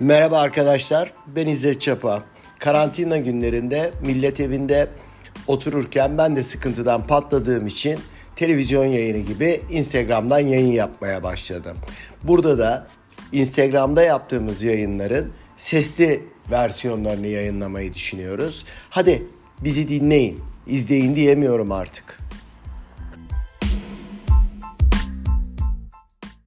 Merhaba arkadaşlar, ben İzzet Çapa. Karantina günlerinde millet evinde otururken ben de sıkıntıdan patladığım için televizyon yayını gibi Instagram'dan yayın yapmaya başladım. Burada da Instagram'da yaptığımız yayınların sesli versiyonlarını yayınlamayı düşünüyoruz. Hadi bizi dinleyin, izleyin diyemiyorum artık.